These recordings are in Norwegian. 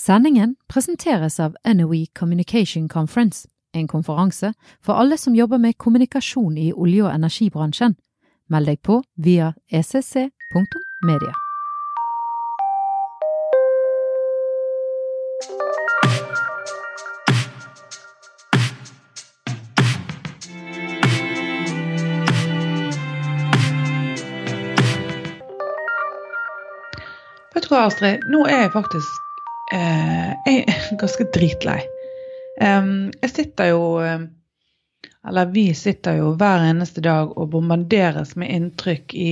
Sendingen presenteres av NOE Communication Conference, en konferanse for alle som jobber med kommunikasjon i olje- og energibransjen. Meld deg på via ecc.media. Vet du hva, Astrid? Nå er jeg faktisk eh, jeg er ganske dritlei. Um, jeg sitter jo eh, Eller vi sitter jo hver eneste dag og bombarderes med inntrykk i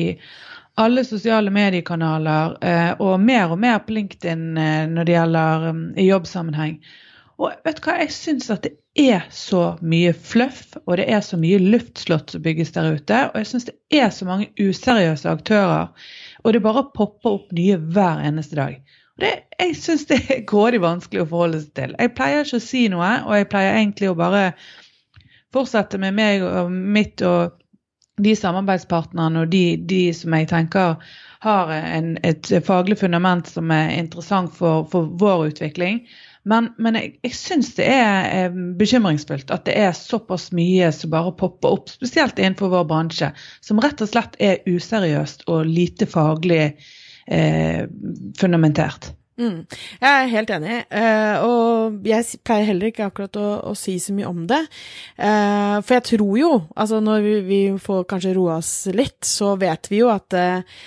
alle sosiale mediekanaler, eh, og mer og mer på LinkedIn eh, når det gjelder um, i jobbsammenheng. Og vet du hva, jeg syns at det er så mye fluff, og det er så mye luftslott som bygges der ute. Og jeg syns det er så mange useriøse aktører, og det bare popper opp nye hver eneste dag. Det, jeg syns det er grådig vanskelig å forholde seg til. Jeg pleier ikke å si noe, og jeg pleier egentlig å bare fortsette med meg og mitt og de samarbeidspartnerne og de, de som jeg tenker har en, et faglig fundament som er interessant for, for vår utvikling. Men, men jeg, jeg syns det er eh, bekymringsfullt at det er såpass mye som bare popper opp, spesielt innenfor vår bransje, som rett og slett er useriøst og lite faglig eh, fundamentert. Mm. Jeg er helt enig, eh, og jeg pleier heller ikke akkurat å, å si så mye om det. Eh, for jeg tror jo, altså når vi, vi får kanskje roa oss litt, så vet vi jo at eh,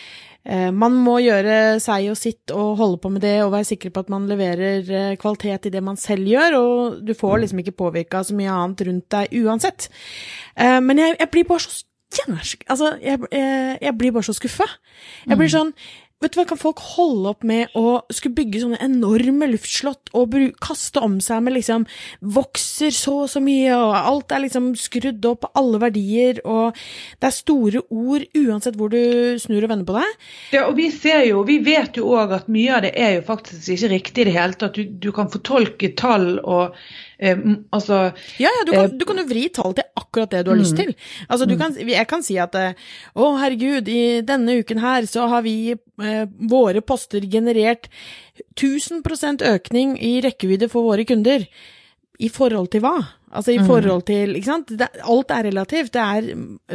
eh, man må gjøre seg og sitt og holde på med det og være sikker på at man leverer kvalitet i det man selv gjør, og du får liksom ikke påvirka så mye annet rundt deg uansett. Men jeg, jeg blir bare så jævlig Altså, jeg, jeg, jeg blir bare så skuffa. Jeg blir sånn Vet du hva, kan folk holde opp med å skulle bygge sånne enorme luftslott og kaste om seg med liksom Vokser så og så mye, og alt er liksom skrudd opp, alle verdier, og det er store ord uansett hvor du snur og vender på deg. Ja, og vi ser jo, vi vet jo òg at mye av det er jo faktisk ikke riktig i det hele tatt. Du, du kan fortolke tall og eh, altså Ja, ja, du kan, du kan jo vri tall til akkurat det du har lyst til. Altså, du kan, jeg kan si at eh, å herregud, i denne uken her så har vi eh, våre poster generert 1000% økning i rekkevidde for våre kunder. I forhold til hva? Altså i forhold til Ikke sant? Alt er relativt. Det er,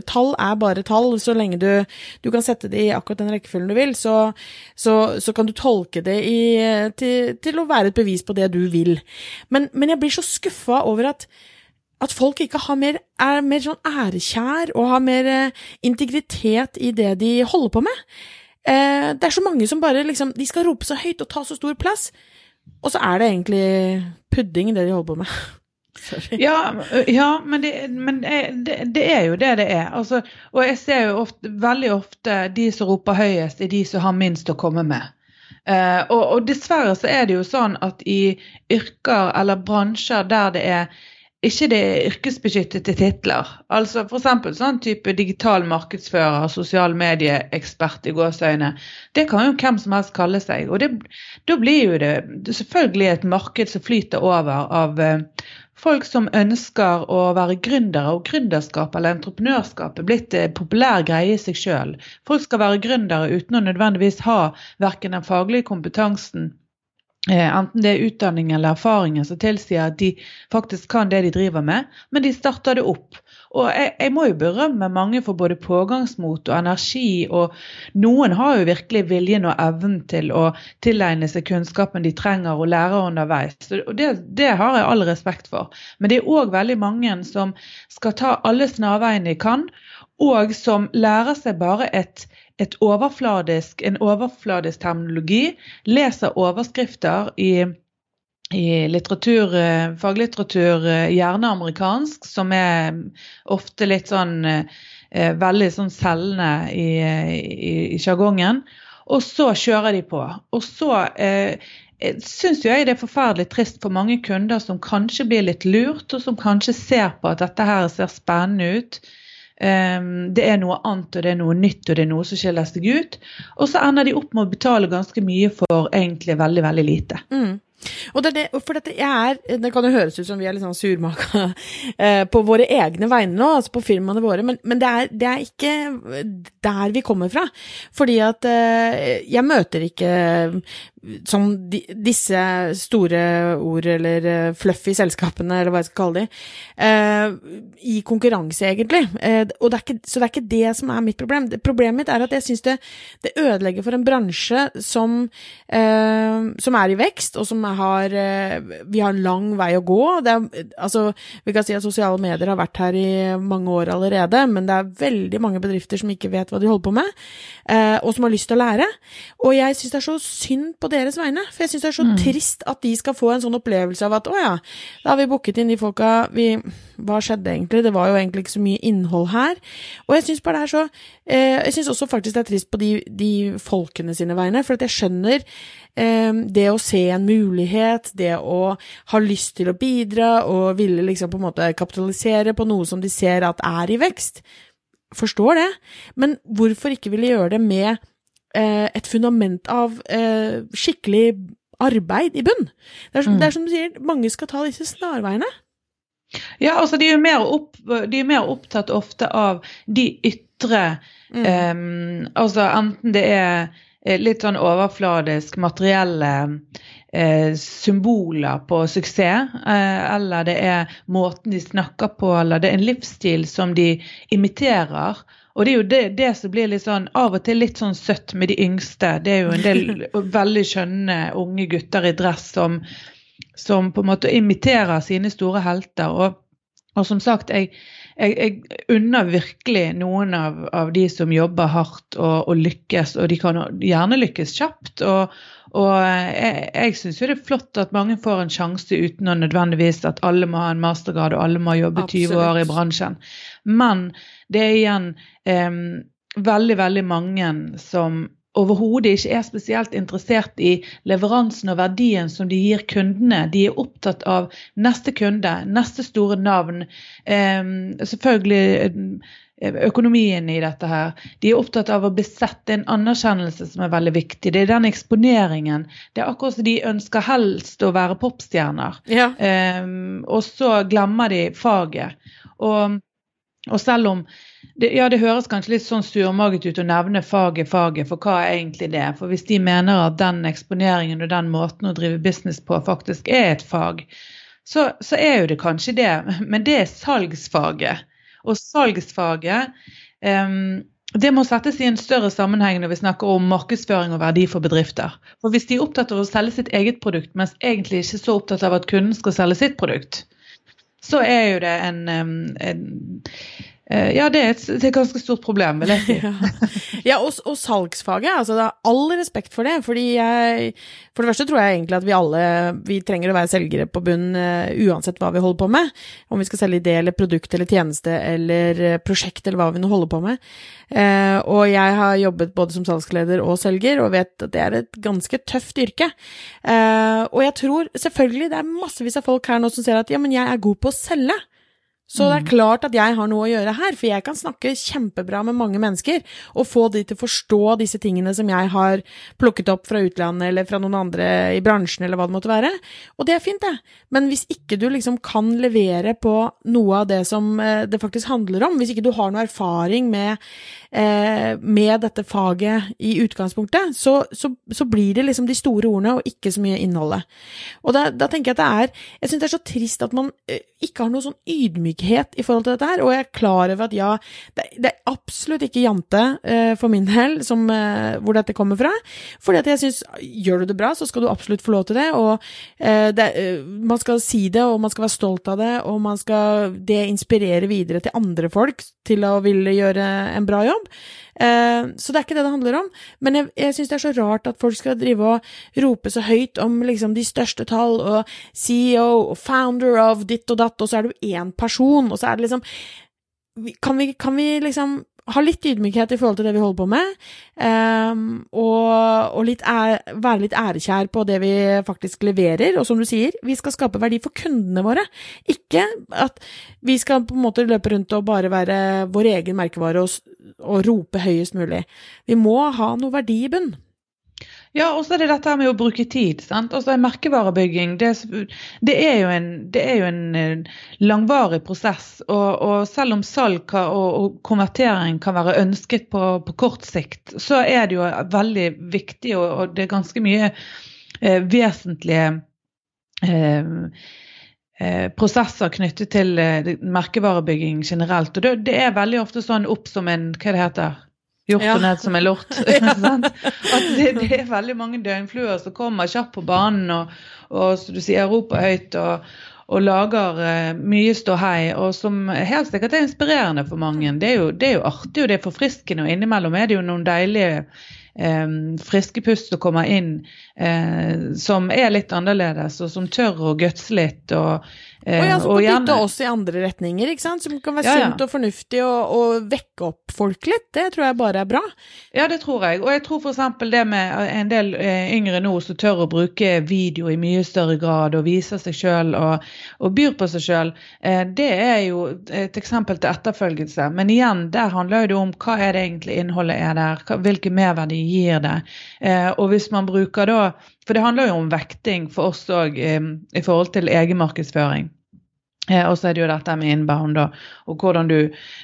tall er bare tall. Så lenge du, du kan sette det i akkurat den rekkefølgen du vil, så, så, så kan du tolke det i, til, til å være et bevis på det du vil. Men, men jeg blir så skuffa over at at folk ikke har mer, er mer sånn ærekjær og har mer eh, integritet i det de holder på med. Eh, det er så mange som bare liksom De skal rope så høyt og ta så stor plass, og så er det egentlig pudding det de holder på med. Ja, ja men, det, men det, det er jo det det er. Altså, og jeg ser jo ofte, veldig ofte de som roper høyest, er de som har minst å komme med. Eh, og, og dessverre så er det jo sånn at i yrker eller bransjer der det er ikke det er yrkesbeskyttede titler. Altså F.eks. sånn type digital markedsfører, sosial medieekspert i gåseøyne. Det kan jo hvem som helst kalle seg. Og det, da blir jo det, det selvfølgelig et marked som flyter over av eh, folk som ønsker å være gründere. Og gründerskap eller entreprenørskap er blitt en populær greie i seg sjøl. Folk skal være gründere uten å nødvendigvis ha verken den faglige kompetansen enten det er utdanning eller erfaringer som tilsier at de faktisk kan det de driver med, men de starter det opp. Og jeg, jeg må jo berømme mange for både pågangsmot og energi, og noen har jo virkelig viljen og evnen til å tilegne seg kunnskapen de trenger og lære underveis. Så- det, det har jeg all respekt for. Men det er òg veldig mange som skal ta alle snarveiene de kan, og som lærer seg bare et, et overfladisk, en overfladisk terminologi, leser overskrifter i, i litteratur, eh, faglitteratur, eh, gjerne amerikansk, som er ofte litt sånn eh, veldig sånn selgende i, i, i sjargongen. Og så kjører de på. Og så eh, syns jeg det er forferdelig trist for mange kunder som kanskje blir litt lurt, og som kanskje ser på at dette her ser spennende ut. Um, det er noe annet, og det er noe nytt, og det er noe som skiller seg ut. Og så ender de opp med å betale ganske mye for egentlig veldig, veldig lite. Mm. Og det det, for dette, er, det kan jo høres ut som vi er litt sånn surmaka eh, på våre egne vegne nå, altså på firmaene våre, men, men det, er, det er ikke der vi kommer fra. Fordi at eh, jeg møter ikke som de, disse store ord, eller uh, fluffy selskapene, eller hva jeg skal kalle de, uh, i konkurranse, egentlig. Og det ikke, så det er ikke det som er mitt problem. Det, problemet mitt er at jeg syns det, det, ødelegger for en bransje som, som er i vekst, og som har Vi har lang vei å gå. Er, altså, vi kan si at sosiale medier har vært her i mange år allerede, men det er veldig mange bedrifter som ikke vet hva de holder på med, og som har lyst til å lære. Og jeg syns det er så synd på deres vegne, for jeg syns det er så mm. trist at de skal få en sånn opplevelse av at å ja, da har vi booket inn de folka vi Hva skjedde egentlig? Det var jo egentlig ikke så mye innhold her. Og jeg syns bare det er så eh, Jeg syns også faktisk det er trist på de, de folkene sine vegne, for at jeg skjønner eh, det å se en mulighet, det å ha lyst til å bidra og ville liksom på en måte kapitalisere på noe som de ser at er i vekst. Forstår det, men hvorfor ikke ville gjøre det med eh, et fundament av eh, skikkelig arbeid i bunn. Det er, mm. det er, som du sier, mange skal ta disse snarveiene. Ja, altså de er jo mer, opp, er mer opptatt ofte av de ytre mm. eh, Altså enten det er eh, litt sånn overfladisk materielle eh, symboler på suksess, eh, eller det er måten de snakker på, eller det er en livsstil som de imiterer. Og det er jo det, det, som blir litt sånn av og til litt sånn søtt med de yngste. Det er jo en del veldig skjønne unge gutter i dress som, som på en måte imiterer sine store helter. Og, og som sagt, jeg, jeg, jeg, unner virkelig noen av, av, de som jobber hardt og, og, lykkes, og de kan gjerne lykkes kjapt. og og jeg, jeg syns jo det er flott at mange får en sjanse uten å nødvendigvis at alle må ha en mastergrad og alle må jobbe 20 Absolutt. år i bransjen. Men det er igjen eh, veldig, veldig mange som overhodet ikke er spesielt interessert i leveransen og verdien som de gir kundene. De er opptatt av neste kunde, neste store navn. Eh, selvfølgelig eh, økonomien i dette her. De er opptatt av å besette en anerkjennelse som er veldig viktig. Det er den eksponeringen. Det er akkurat som de ønsker helst å være popstjerner. Ja. Um, og så glemmer de faget. Og og selv om det, ja, det høres kanskje litt sånn surmaget ut å nevne faget, faget, for hva er egentlig det? For hvis de mener at den eksponeringen og den måten å drive business på faktisk er et fag, så, så er jo det kanskje det, men det er salgsfaget. Og salgsfaget um, det må settes i en større sammenheng når vi snakker om markedsføring og verdi for bedrifter. For Hvis de er opptatt av å selge sitt eget produkt, mens egentlig ikke så opptatt av at kunden skal selge sitt produkt, så er jo det en, en ja, det er, et, det er, et, ganske stort problem, vil jeg si. ja, og, og, salgsfaget, altså det er all respekt for det. fordi jeg, For det første tror jeg egentlig at vi alle vi trenger å være selgere på bunn uh, uansett hva vi holder på med. Om vi skal selge idé eller produkt eller tjeneste eller uh, prosjekt eller hva vi nå holder på med. Og jeg har jobbet både som salgsleder og selger og vet at det er et ganske tøft yrke. og jeg tror selvfølgelig det er massevis av folk her nå som ser at ja, men jeg er god på å selge. Så det er mm. klart at jeg har noe å gjøre her, for jeg kan snakke kjempebra med mange mennesker og få de til å forstå disse tingene som jeg har plukket opp fra utlandet eller fra noen andre i bransjen eller hva det måtte være. Og det er fint, det. Men hvis ikke du liksom kan levere på noe av det som eh, det faktisk handler om, hvis ikke du har noe erfaring med, eh, med dette faget i utgangspunktet, så, så, så, blir det liksom de store ordene og ikke så mye innholdet. Og da, da tenker jeg at det er Jeg syns det er så trist at man eh, ikke har noe sånn ydmykhet ydmykhet i forhold til dette her, og jeg er klar over at ja, det, det er absolutt ikke jante uh, for min del som, uh, hvor dette kommer fra. Fordi at jeg syns gjør du det bra, så skal du absolutt få lov til det, og uh, det, man skal si det, og man skal være stolt av det, og man skal det inspirere videre til andre folk til å ville gjøre en bra jobb. Eh, så det er ikke det det handler om. Men jeg, jeg syns det er så rart at folk skal drive og rope så høyt om liksom de største tall, og CEO og founder of ditt og datt, og så er du én person, og så er det liksom kan vi, kan vi liksom ha litt ydmykhet i forhold til det vi holder på med, um, og, og litt ære, være litt ærekjær på det vi faktisk leverer. Og som du sier, vi skal skape verdi for kundene våre. Ikke at vi skal på en måte løpe rundt og bare være vår egen merkevare og, og rope høyest mulig. Vi må ha noe verdi i bunn. Ja, og så er det dette med å bruke tid. sant? Altså Merkevarebygging det, det, er jo en, er jo en eh, langvarig prosess. Og, og selv om salg og, og, konvertering kan være ønsket på, på, kort sikt, så er det jo veldig viktig, og, og det er ganske mye eh, vesentlige eh, eh, prosesser knyttet til eh, merkevarebygging generelt. Og det, det, er veldig ofte sånn opp som en Hva det heter Hjort ja. som en lort. Det, det, er veldig mange døgnfluer som kommer kjapt på banen og, og som du sier, roper høyt og, og lager uh, mye ståhei, og som helt sikkert er inspirerende for mange. Det er, jo, det er jo artig og det er forfriskende, og innimellom er det jo noen deilige eh, friske pust som kommer inn, eh, som er litt annerledes, og som tør å gutse litt. og Eh, og ja, som kan gjerne... dytte oss i andre retninger, ikke sant? som kan være ja, sunt og fornuftig og, og, vekke opp folk litt. Det tror jeg bare er bra. Ja, det tror jeg. Og jeg tror f.eks. det med en del eh, yngre nå som tør å bruke video i mye større grad og viser seg sjøl og, og, byr på seg sjøl, eh, det er jo et eksempel til etterfølgelse. Men igjen, der handler det om hva er det egentlig innholdet er der, hvilke merverdi gir det. Eh, og hvis man bruker da For det handler jo om vekting for oss òg eh, i forhold til egenmarkedsføring. Eh, og så er det jo dette med inbound og, og hvordan du,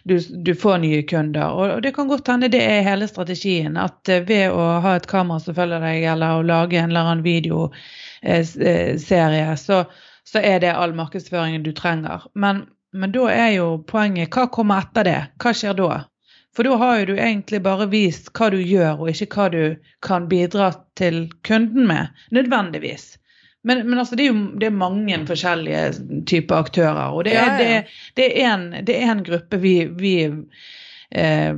du, du, får nye kunder. Og, det kan godt hende det er hele strategien. At eh, ved å ha et kamera som følger deg, eller å lage en eller annen videoserie, eh, så, så er det all markedsføringen du trenger. Men, men da er jo poenget hva kommer etter det? Hva skjer da? For da har jo du egentlig bare vist hva du gjør, og ikke hva du kan bidra til kunden med, nødvendigvis. Men, men altså, det er jo det er mange forskjellige typer aktører. Og det er, ja, ja. Det, det er, en, det er en, gruppe vi, vi eh,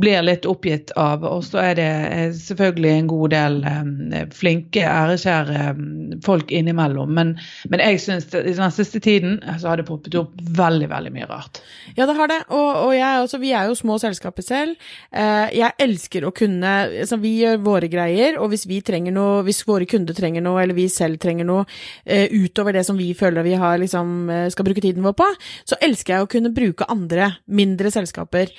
blir litt oppgitt av. Og så er det eh, selvfølgelig en god del eh, flinke, ærekjære eh, folk innimellom. Men, men jeg syns den siste tiden så har det poppet opp veldig, veldig mye rart. Ja, det har det. Og, og jeg altså, vi er jo små selskaper selv. Jeg elsker å kunne altså Vi gjør våre greier, og hvis vi trenger noe, hvis våre kunder trenger noe, eller vi selv trenger noe utover det som vi føler vi har, liksom, skal bruke tiden vår på, så elsker jeg å kunne bruke andre, mindre selskaper.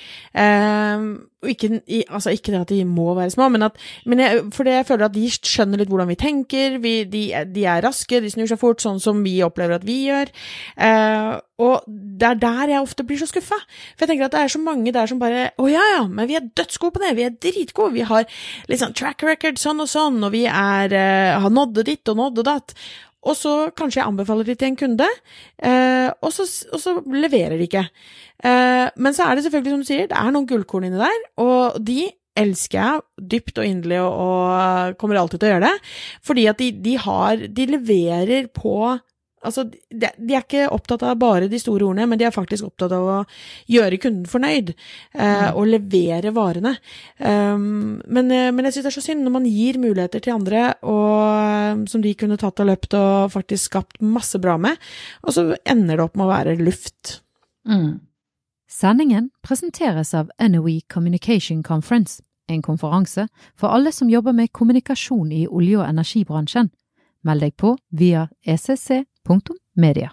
Og ikke, altså ikke, det at de må være små, men, at, men jeg, fordi jeg føler at de skjønner litt hvordan vi tenker. Vi, de, de, er raske, de snur seg fort, sånn som vi opplever at vi gjør. Uh, og det er der jeg ofte blir så skuffa. For jeg tenker at det er så mange der som bare Å ja, ja, men vi er dødsgode på det. Vi er dritgode. Vi har liksom track record sånn og sånn, og vi er, uh, har nådd ditt og nådd og datt. Og så kanskje jeg anbefaler det til en kunde, eh, og, så, og, så, leverer de ikke. Eh, men så er det selvfølgelig, som du sier, det er noen gullkorn inni der, og de elsker jeg dypt og inderlig og, og kommer alltid til å gjøre det. Fordi at de, de har De leverer på Altså, de, de, er ikke opptatt av bare de store ordene, men de er faktisk opptatt av å gjøre kunden fornøyd, eh, mm. og levere varene. Um, men, eh, men, jeg syns det er så synd når man gir muligheter til andre og, som de kunne tatt og løpt og faktisk skapt masse bra med, og så ender det opp med å være luft. Mm. Sendingen presenteres av NOE Communication Conference, en konferanse for alle som jobber med kommunikasjon i olje- og energibransjen. Meld deg på via ECC media.